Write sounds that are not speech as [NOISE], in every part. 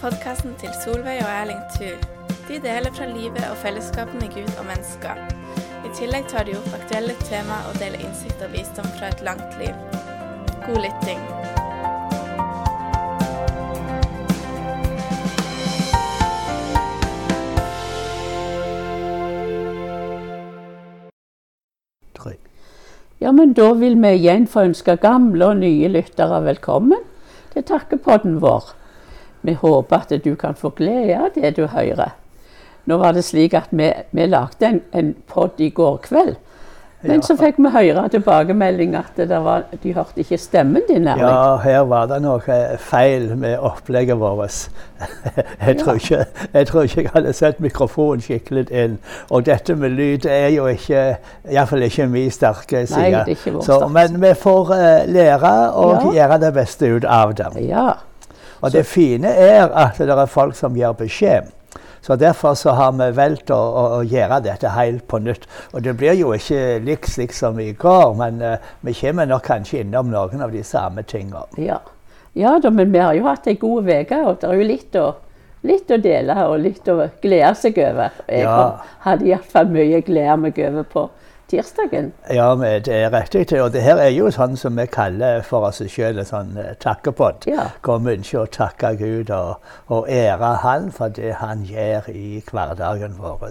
Podkasten til Solveig og Erling Thu. De deler fra livet og fellesskapet med Gud og mennesker. I tillegg tar de opp aktuelle tema og deler innsikt og visdom fra et langt liv. God lytting. Ja, men da vil vi igjen få ønske gamle og nye lyttere velkommen til takkepodden vår. Vi håper at du kan få glede av det du hører. Nå var det slik at vi, vi lagde en, en podd i går kveld. Men Ja. så fikk vi høre tilbakemelding at det var, de hørte ikke stemmen din. Erling. Ja, her var det noe feil med opplegget vårt. [LAUGHS] Jeg, tror ikke- jeg tror ikke jeg hadde sett mikrofonen skikkelig inn. Og dette med lyd er jo ikke Iallfall ikke min sterke side. Nei, det er ikke vår Så, men vi får eh, lære og Ja. gjøre det beste ut av det. Ja. Og det fine er at det er folk som gir beskjed. Så Derfor så har vi valgt å, å, å gjøre dette helt på nytt. Og Det blir jo ikke likt slik som i går, men uh, vi kommer nok kanskje innom noen av de samme tingene. Ja, ja da, men vi har jo hatt ei god uke, og det er jo litt å, litt å dele og litt å glede seg over. Jeg Ja. hadde iallfall mye glede meg over på tirsdagen. Ja, men det er riktig. Og det her er jo sånn som vi kaller for oss sjøl en sånn eh, takkepott. Ja. Hvor vi ønsker å takke Gud og, og ære Han for det Han gjør i hverdagen vår.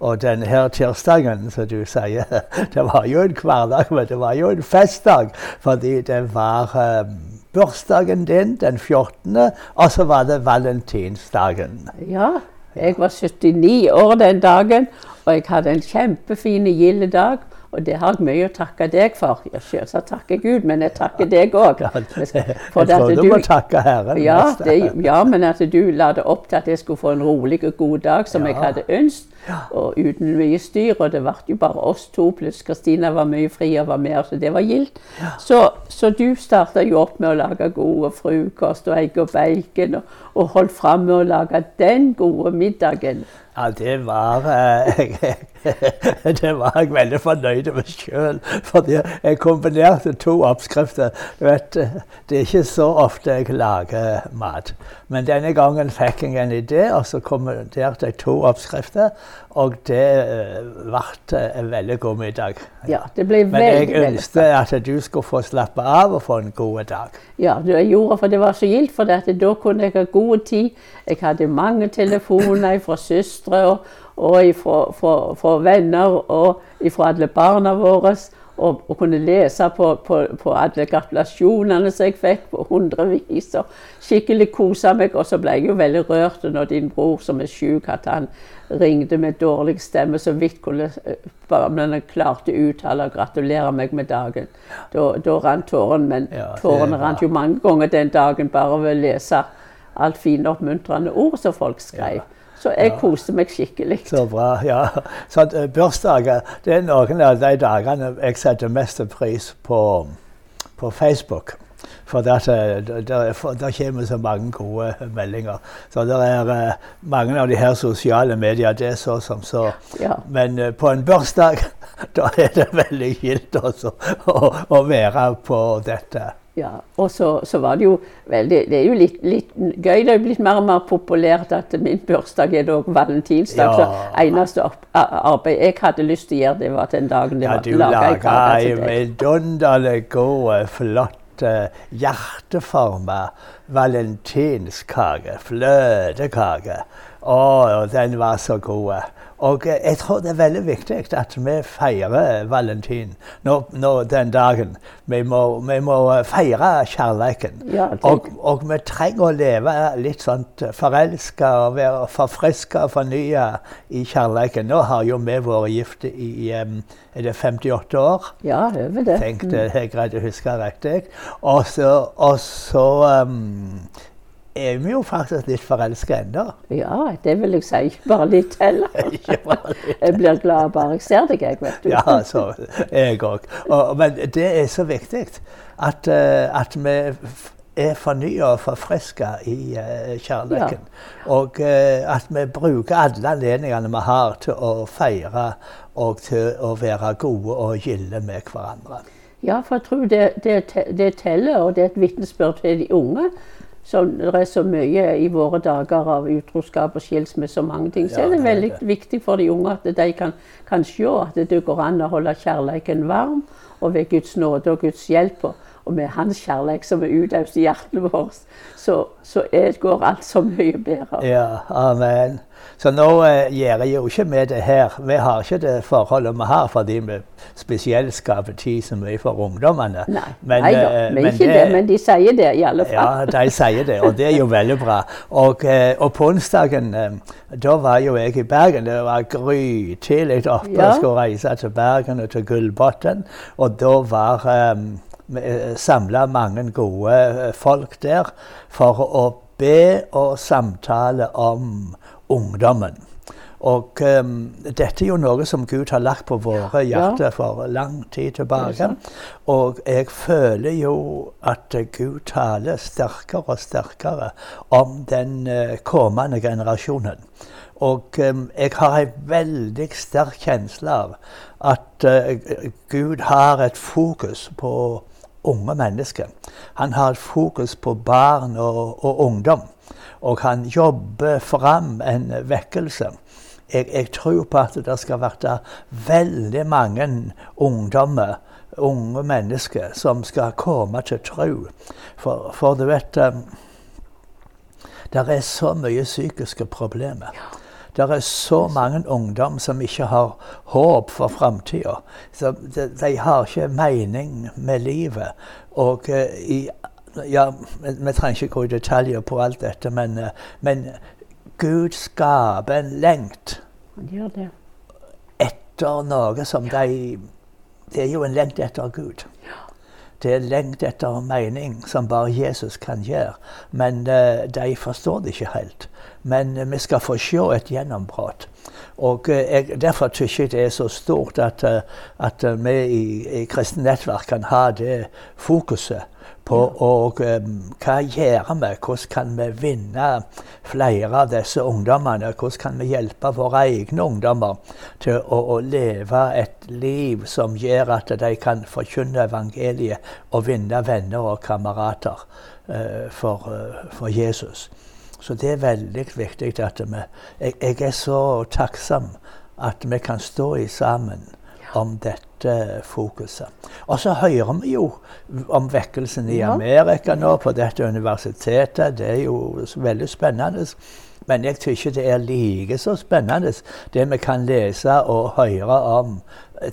Og denne tirsdagen, som du sier, [LAUGHS] det var jo en hverdag, men det var jo en festdag. Fordi det var um, bursdagen din den 14., og så var det valentinsdagen. Ja, jeg var 79 år den dagen, og jeg hadde en kjempefin, gild dag. Og det har jeg mye å takke deg for. Ja, Selvsagt takker Gud, men jeg takker [LAUGHS] deg òg. Jeg tror du må takke Herren. Ja, det, ja, men at du la det opp til at jeg skulle få en rolig og god dag, som jeg hadde ønsket. Og uten mye styr. Og det ble jo bare oss to, pluss Kristina var mye fri og var med, så det var gildt. Så, så du starta jo opp med å lage gode frokost og egg og bacon, og, og holdt fram med å lage den gode middagen. Ja, det var eh, [LAUGHS] Det var jeg veldig fornøyd med sjøl. Fordi jeg kombinerte to oppskrifter. Du vet, Det er ikke så ofte jeg lager mat. Men denne gangen fikk jeg en idé, og så kombinerte jeg to oppskrifter. Og det eh, ble en veldig god middag. Ja, det ble Men jeg veldig, veldig ønsket at du skulle få slappe av og få en god dag. Ja, det jeg gjorde, for det var så gildt, for da kunne jeg ha god tid. Jeg hadde mange telefoner fra søstre og, og fra venner og fra alle barna våre. Og, og kunne lese på, på, på alle gratulasjonene som jeg fikk, på hundrevis. Og skikkelig kose meg. Og så ble jeg jo veldig rørt når din bror som er syk, at han ringte med dårlig stemme, så vidt kunne eh, men han klarte å uttale og gratulere meg med dagen. Da, da rant tårene, men Ja, tårene rant jo mange ganger den dagen bare ved å lese alt fine oppmuntrende ord som folk skrev. Så jeg koste meg skikkelig. Så bra, ja. Så eh, bursdager det er noen av de dagene jeg setter mest pris på på Facebook. For det, der kommer så mange gode meldinger. Så det er eh, mange av de her sosiale medier, det er så som så. Ja. Men eh, på en bursdag, [LAUGHS] da er det veldig gildt også å, å være på dette. Ja, og så, så var det jo veldig Det er jo litt, litt gøy. Det er blitt mer og mer populært at min bursdag er da valentinsdag. Ja. Så eneste arbeid jeg hadde lyst til å gjøre, det var den dagen det Ja, var du laga kake ei til deg. vidunderlig god, flott eh, hjerteforma valentinskake. Fløtekake. Å, den var så god. Og eh, jeg tror det er veldig viktig at vi feirer valentin nå, nå den dagen. Vi må, vi må feire kjærligheten. Ja, og, og vi trenger å leve litt sånn forelska og være forfriska og fornya i kjærligheten. Nå har jo vi vært gift i er det 58 år. Ja, over det. Tenkte det, jeg greide å huske riktig. Og så, og så em, er vi jo faktisk litt forelska ennå. Ja, det vil jeg si. [LAUGHS] [LAUGHS] Bare litt heller. Jeg blir glad bare jeg ser deg, jeg, vet du. Ja, så jeg òg. Men det er så viktig at, eh, at vi er fornya og forfriska i kjærligheten. Ja. Og eh, at vi bruker alle anledningene vi har til å feire og til å være gode og gilde med hverandre. Ja, for jeg tror det, det, det teller, og det er et vitnesbyrd til de unge som det er så mye i våre dager av utroskap og skilsmisse og mange ting, så er det veldig viktig for de unge at de kan, kan se at det går an å holde kjærligheten varm, og ved Guds nåde og Guds hjelp, og, med Hans kjærlighet som er utøvd i hjertene våre, så, så er, går alt så mye bedre. Ja, amen. Så nå eh, gjør jeg jo ikke med det her. Vi har ikke det forholdet vi har fordi vi spesielt skaper tid så mye for ungdommene. Nei, Men, nei da, eh, men men ikke det, det- men de sier det i alle fall. Ja, de sier det, og det er jo veldig bra. Og, eh, og på onsdagen eh, da var jo jeg i Bergen. Det var grytidlig oppe Ja. og skulle reise til Bergen og til Gullbotn. Og da var um, samla mange gode eh, folk der for å be og samtale om ungdommen. Og um, dette er jo noe som Gud har lagt på våre hjerter for lang tid tilbake. Og jeg føler jo at Gud taler sterkere og sterkere om den uh, kommende generasjonen. Og um, jeg har en veldig sterk kjensle av at uh, Gud har et fokus på unge mennesker. Han har et fokus på barn og, og ungdom. Og han jobber fram en vekkelse. Jeg, jeg tror på at det skal være veldig mange ungdommer, unge mennesker, som skal komme til tro. For, for du vet eh, Det er så mye psykiske problemer. Det er så mange ungdom som ikke har håp for framtida. De, de har ikke mening med livet. Og eh, i ja, vi, trenger ikke gå i detaljer på alt dette, men, eh, men Gud skaper en lengt etter noe som de Det er jo en lengt etter Gud. Det er lengt etter mening som bare Jesus kan gjøre. Men uh, de forstår det ikke helt. Men uh, vi skal få se et gjennombrudd. Og uh, jeg, Derfor syns jeg det er så stort at, at vi i, i Kristent Nettverk kan ha det fokuset på og, eh, hva gjør vi? Hvordan kan vi vinne flere av disse ungdommene? Hvordan kan vi hjelpe våre egne ungdommer til å, å leve et liv som gjør at de kan forkynne evangeliet og vinne venner og kamerater uh, for, uh, for Jesus? Så det er veldig viktig at vi jeg, jeg er så takksom at vi kan stå i sammen om dette fokuset. Og så hører vi jo om vekkelsen i Amerika nå, på dette universitetet. Det er jo veldig spennende. Men jeg syns ikke det er like så spennende det vi kan lese og høre om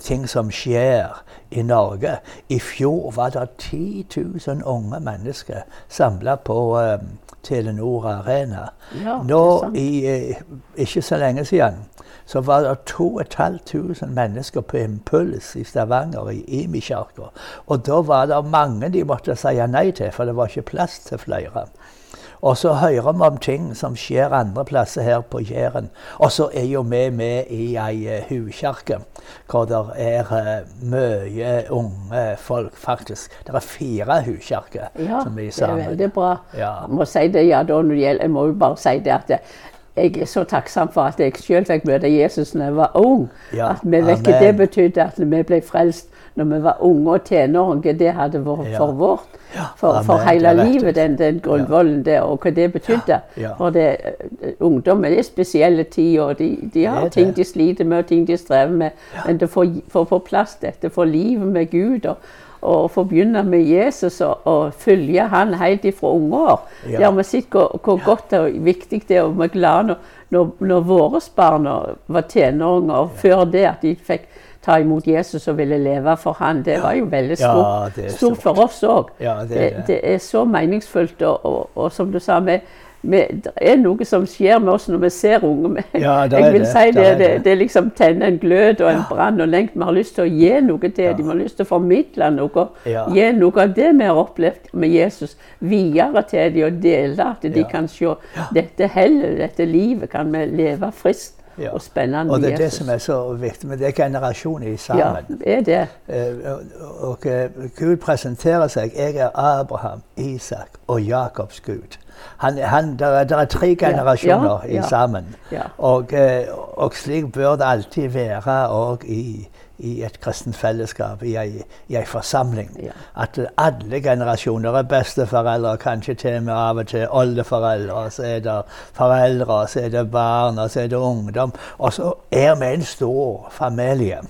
ting som skjer i Norge. I fjor var det 10 000 unge mennesker samla på eh, Telenor Arena. Ja, Nå i eh, ikke så lenge siden så var det 2500 mennesker på Impuls i Stavanger, i Imi-kirka. Og da var det mange de måtte si nei til, for det var ikke plass til flere. Og så hører vi om ting som skjer andre plasser her på Jæren. Og så er jo vi med i ei uh, hukirke hvor det er eh, mye unge folk, faktisk. Det er fire hukirker Ja, som er det er sammen. veldig bra. Ja. Jeg må si det, ja, da, jeg må jo bare si det at jeg er så takksom for at jeg selv fikk møte Jesus når jeg var ung. Ja, at vi vet ikke det betydde at vi ble frelst når vi var unge og tenåringer. Det hadde vært Ja. for vårt. For, for hele livet, den, den grunnvollen der, og hva det betydde. For det, eh, er spesielle tider, og de, de har ting de sliter med, og ting de strever med. Men får, får på plass dette, få livet med Gud. og og få begynne med Jesus og, og følge han helt ifra unge år. Ja. Det har vi sett hvor, hvor godt og viktig det er, og vi er glade når, når, når våre barn var tenåringer, og før det at de fikk ta imot Jesus og ville leve for han. Det var jo veldig stort, stort stort. for oss òg. Ja, det det, det. er så meningsfullt, og, og, og som du sa, vi, det er noe som skjer med oss når vi ser unge. men Ja, jeg vil det, si det det, det, liksom tenner en glød og en brann og lengt. Vi har lyst til å gi noe til dem. Vi har lyst til å formidle noe. Ja. Gi noe av det vi har opplevd med Jesus, videre til dem og dele. At de Ja. kan se dette hellet, dette livet, kan vi leve friskt Ja. og spennende Og det er det Jesus. som er så viktig. Men det er generasjoner i ja, det er det. Eh, og, og eh, Gud presenterer seg. Jeg er Abraham, Isak og Jakobs Gud. Han, han, der, er, der er tre generasjoner ja, ja. ja, sammen. Og, eh, og slik bør det alltid være òg i, i et kristent fellesskap, i ei, i ei forsamling. At alle generasjoner er besteforeldre, kanskje til og med av og til oldeforeldre. Så er det foreldre, så er det barn, og så er det ungdom. Og så er vi en stor familie.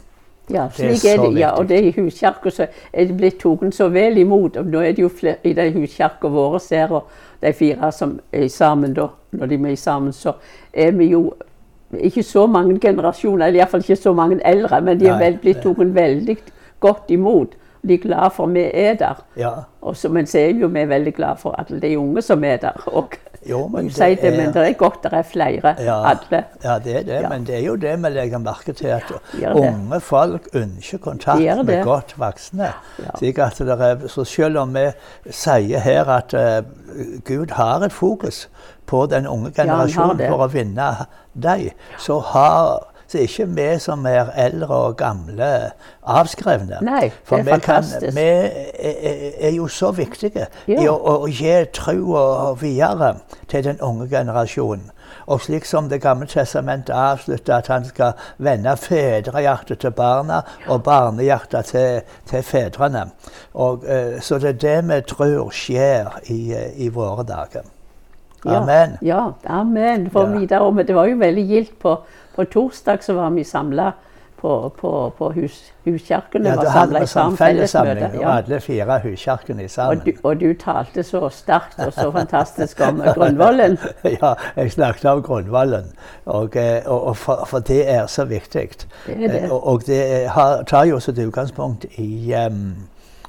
Ja, Det er er det. Ja, og det i huskirka så er det blitt tatt så vel imot. Og nå er det jo flere i de huskirka våre ser, og de fire som er sammen da, når de er med sammen, så er vi jo ikke så mange generasjoner, eller iallfall ikke så mange eldre, men de er vel blitt tatt veldig godt imot. De er glad for at vi er der. Ja. Og så, men så er jo vi veldig glad for alle de unge som er der. Og, Jo, men sier det, er- men det er godt det er flere. Ja. Alle. Ja, det er det. Ja. Men det er jo det vi legger merke til, at ja, unge folk ønsker kontakt med det. godt voksne. Det så selv om vi sier her at uh, Gud har et fokus på den unge generasjonen det. for å vinne dem, så har så er ikke vi som er eldre og gamle, avskrevne. Nei, For er vi, kan, vi er, er- jo så viktige i å, å gi trua videre til den unge generasjonen. Og slik som Det gamle testamentet avslutter at han skal vende fedrehjertet til barna og barnehjertet til, til fedrene. Og, eh, så det er det vi tror skjer i, eh, i våre dager. Ja, Amen. Ja, amen. For Ja. videre, men det var jo veldig gildt. På, på torsdag så var vi samla på, på, på hus, huskirkene. Ja, du da hadde en vi sånn fellessamling, og Ja. alle fire huskirkene sammen. Og, du, og du talte så sterkt og så fantastisk om [LAUGHS] Grunnvollen. [LAUGHS] ja, jeg snakket om grunnvollen, og, eh, og, og for, for det er så viktig. Det er det. Eh, Og, det har, tar jo sitt utgangspunkt i, um,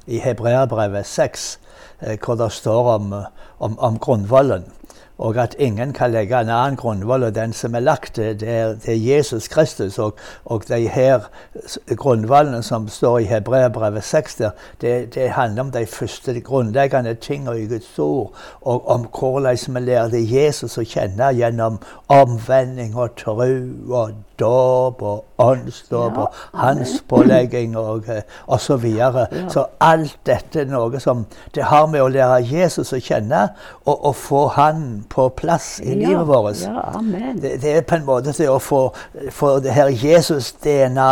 i Hebreabrevet 6, eh, hvor det står om, om, om grunnvollen. Og at ingen kan legge en annen grunnvoll enn den som er lagt. Det er, det er Jesus Kristus. Og, og de her grunnvollene som står i Hebreabrevet 6, der, det, det handler om de første de grunnleggende tingene i Guds ord. Og om hvordan vi lærte Jesus å kjenne gjennom omvending og tro og dåp og åndsdåp og hans pålegging og, og så. Så alt dette er noe som det har med å lære Jesus å kjenne og, og få han på plass i livet vårt. Ja. Det, det er på en måte til å få, få det her Jesus-DNA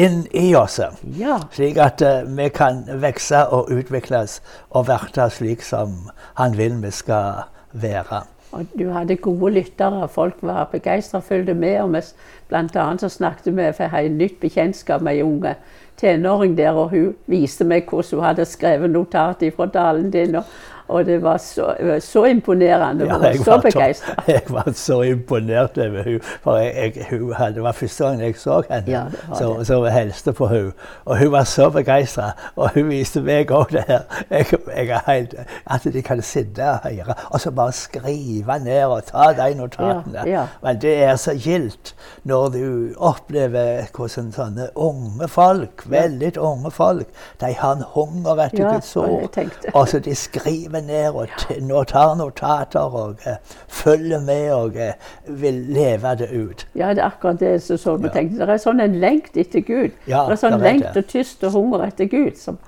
inn i oss. Ja. Slik at uh, vi kan vokse og utvikles og være slik som han vil vi skal være. Og du hadde gode lyttere, folk var begeistra, fulgte med. og vi Blant annet så snakket vi for et nytt bekjentskap med ei unge tenåring der, og hun viste meg hvordan hun hadde skrevet notat fra talen din. Og, og det var så, så imponerende. Hun var så begeistra. [LAUGHS] jeg var så imponert over henne. For jeg, jeg, hun det var første gang jeg så henne. Ja, så, så jeg hilste på henne. Og hun var så begeistra. Og hun viste meg òg det her. Jeg, jeg er helt, at de kan sitte og høre, og så bare skrive ned og ta de notatene. Ja, ja. Men det er så gildt når du opplever hvordan sånne unge folk, veldig unge folk, de har en hunger etter Ja, Guds ord. Og så de skriver ned og nå tar notater og eh, følger med og eh, vil leve det ut. Ja, det er akkurat det som så Ja. tenkte. Det er sånn en lengt etter Gud. Ja, det er sånn lengt og tyst og hunger etter Gud. Som,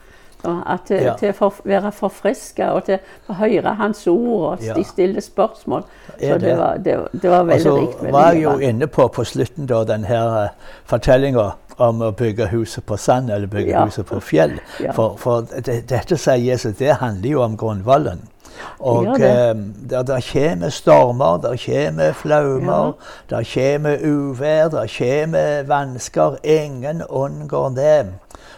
at Ja. til å være forfriska og til å høre Hans ord og Ja. de stille spørsmål. Det Så det var, det, det var veldig så Og så var jeg jo inne på på slutten da den her uh, fortellinga om å bygge huset på sand eller bygge Ja. huset på fjell. Ja. For, for det, dette, sier Jesus, det handler jo om grunnvollen. Og gjør det. um, der, kommer stormer, der kommer flaumer, der kommer uvær, der kommer vansker. Ingen unngår det.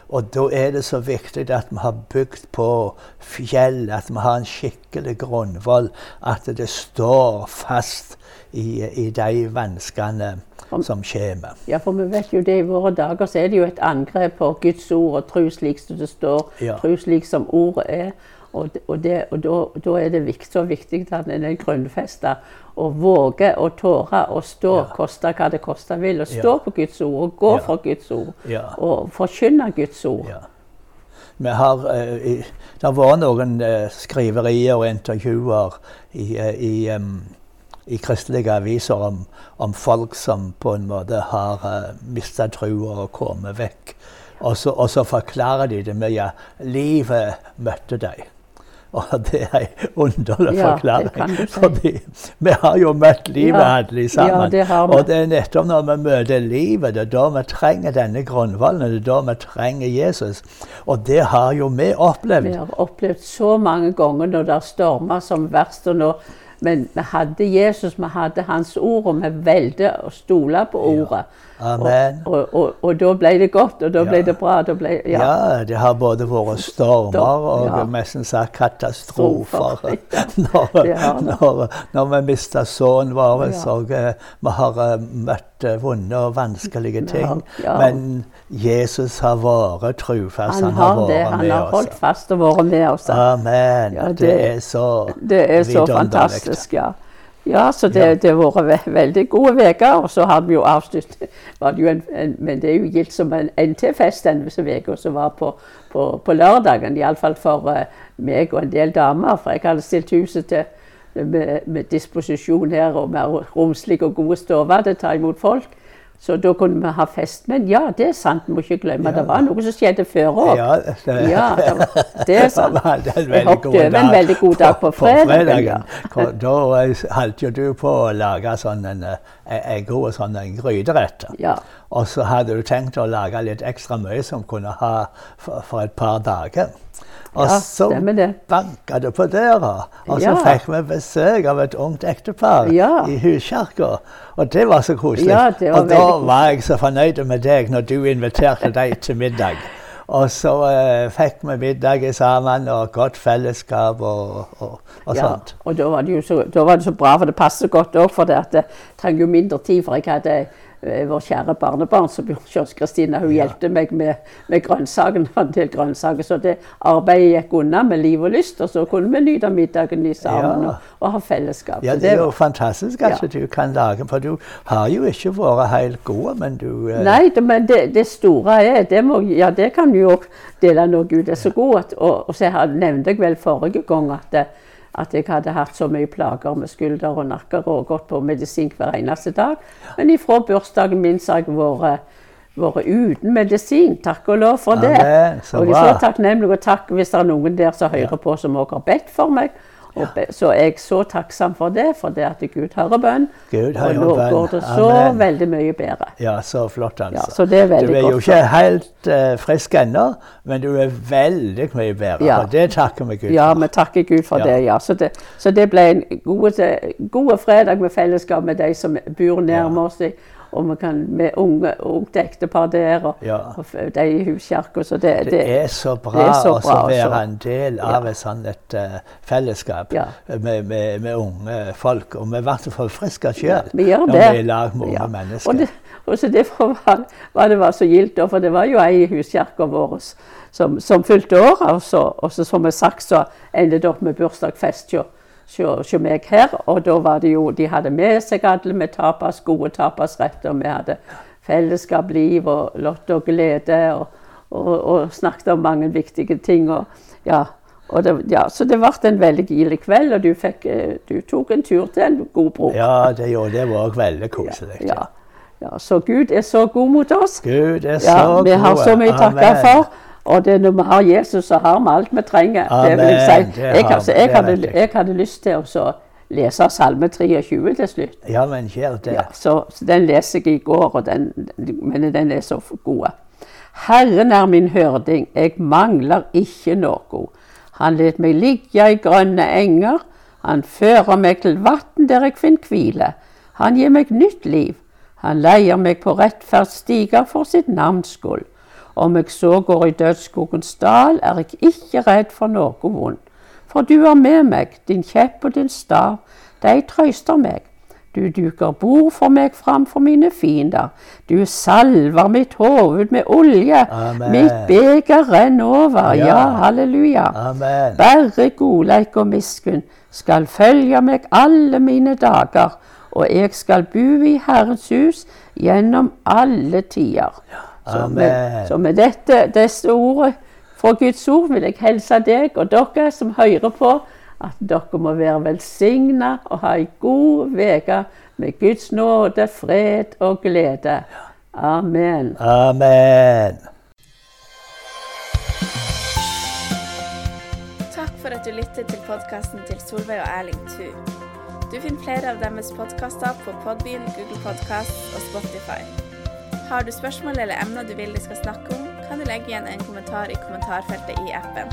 Og da er det så viktig at vi har bygd på fjell, at vi har en skikkelig grunnvoll, at det står fast i, i de vanskene Om- som kommer. Ja, for vi vet jo det i våre dager så er det jo et angrep på Guds ord og tro slik som det står, Ja. tro slik som ordet er. Og, og, det, og da, da er det viktig, så viktig at en er grunnfesta og våger å tåre å stå, Ja. koste hva det koste vil. Å stå Ja. på Guds ord og gå Ja. for Guds ord. Ja. Og forkynne Guds ord. Ja. Vi har, eh, det var noen eh, skriverier og intervjuer i, eh, i, um, i kristelige aviser om, om folk som på en måte har uh, mista trua og kommet vekk. Og så, og så forklarer de det med at livet møtte dem. Og det er en underlig Ja, forklaring. si. Fordi vi har jo møtt livet Ja. alle sammen. Ja, det og det er nettopp når vi møter livet, det er da vi trenger denne grunnvollen. Det er da vi trenger Jesus. Og det har jo vi opplevd. Vi har opplevd så mange ganger når det stormer som verst. og nå, Men vi hadde Jesus, vi hadde Hans ord, og vi valgte å stole på ordet. Amen. Og, og, og, og da ble det godt, og da ble det bra. Ble, ja. Ja, det har både vært stormer og Ja. nesten sagt katastrofer. Strofer, [LAUGHS] når, når, når vi mista sønnen vår, Ja. og eh, vi har eh, møtt eh, vonde og vanskelige ting. ja. Men Jesus har vært trufast. Han har det. vært Han har oss. holdt fast og vært med oss. Amen. Ja, det, det- er så Det er så fantastisk, ja. Ja, så det, Ja. det har vært veldig gode uker. Og så har vi jo avsluttet det Men det er jo gilt som en NT-fest denne uka, som var på, på, på lørdagen. Iallfall for uh, meg og en del damer. For jeg hadde stilt huset til med, med disposisjon her og med romslige og gode stover til å ta imot folk. Så da kunne vi ha fest. Men ja, det er sant, vi må ikke glemme. Det var noe som skjedde før òg. Ja, det, Ja, [LAUGHS] det, var, det er sant. Det var en Jeg hoppet over en veldig god dag på fredagen. ja. Da eh, holdt jo du på å lage sånn en, eh, en god sånn en gryterett. Ja. Og så hadde du tenkt å lage litt ekstra mye som kunne ha for, for et par dager. Og Ja, så det. banka det på døra, og så Ja. fikk vi besøk av et ungt ektepar Ja. i huskirka. Og det var så koselig. Var og da var jeg så fornøyd med deg når du inviterte dem til middag. Og så eh, fikk vi middag sammen og godt fellesskap og, og, og sånt. og da var, så, da var det så bra, for det passet godt òg. For det at jeg trenger jo mindre tid. For jeg hadde vår kjære barnebarn som Kjørs Kristina, hun hjelpte meg med, med grønnsakene. [LAUGHS] en del grønnsaker, Så det arbeidet gikk unna med liv og lyst. Og så kunne vi nyte middagen i sammen Ja. og, og ha fellesskap. Ja, det er jo fantastisk at Ja. du kan lage, for du har jo ikke vært helt god, men du eh, Nei, det, men det, det store er det må, Ja, det kan jo dele når Gud er så god. At, og, og så jeg nevnte jeg vel forrige gang at, det- at jeg hadde hatt så mye plager med skulder og nakker og gått på medisin hver eneste dag. Men ifra bursdagen min så har jeg vært, vært uten medisin. Takk og lov for det. Ja, det og jeg er så takknemlig og takk hvis det er noen der som hører på som også har bedt for meg. Be, så er jeg så takksom for det, for det at Gud hører bønn. Gud hører og nå bønn. går det så Amen. veldig mye bedre. Ja, så flott, altså. Ja, så det er veldig du er jo godt ikke helt uh, frisk ennå, men du er veldig mye bedre. Ja. Og det takker vi Gud for. Ja, vi takker Gud for Ja. det. ja. Så, det. så det ble en god, god fredag med fellesskap med de som bor nærme oss. Og vi kan med unge, ungt ektepar der, og, Ja. og de i huskirka. Så det, Det er så bra det er så å være en del av et sånt eh, fellesskap Ja. med, med, med unge folk. Og vi blir forfriska sjøl når vi er i lag med unge Ja. mennesker. Og, det, og så derfor var, var det var så gildt, for det var jo ei i huskirka vår som, som fylte år. Og så, og så som jeg sagt, så endte det opp med bursdagsfest hos meg her. Og da var det jo De hadde med seg alle med tapas, gode tapasretter. Vi hadde fellesskap, liv og lott og glede. Og, og, og snakket om mange viktige ting. Og, ja, og det, ja, så det ble en veldig gilig kveld, og du, fikk, eh, du tok en tur til en god bror. Ja, det gjorde det var veldig koselig. Ja. ja, så Gud er så god mot oss. Gud er så Ja, god. vi har så mye å takke for. Og det, når vi har Jesus, så har vi alt vi trenger. det vil jeg si. Jeg, altså, jeg, hadde, jeg. hadde lyst til å lese Salme 23 til slutt. Ja, men gjør det. Ja, så, så den leser jeg i går, og den, men den er så god. Herren er min hørding, jeg mangler ikke noe. Han let meg ligge i grønne enger. Han fører meg til vann der jeg finner hvile. Han gir meg nytt liv. Han leier meg på rettferdsstiger for sitt navns skyld. Om jeg så går i dødsskogens dal, er jeg ikke redd for noe vondt. For du er med meg, din kjepp og din stav, de trøster meg. Du duker bord for meg framfor mine fiender. Du salver mitt hoved med olje. Amen. Mitt beger renner over. Ja, Ja. halleluja. Amen. Bare godleik og miskunn skal følge meg alle mine dager, og jeg skal bo i Herrens hus gjennom alle tider. Så med, så med dette, disse ordet fra Guds ord vil jeg hilse deg og dere som hører på, at dere må være velsigna og ha ei god uke med Guds nåde, fred og glede. Amen. Amen. Takk Takk for at du lytter til podkasten til Solveig og Erling Thu. Du finner flere av deres podkaster på Podbean, Google Podkast og Spotify. Har du spørsmål eller emner du vil de skal snakke om, kan du legge igjen en kommentar i kommentarfeltet i appen.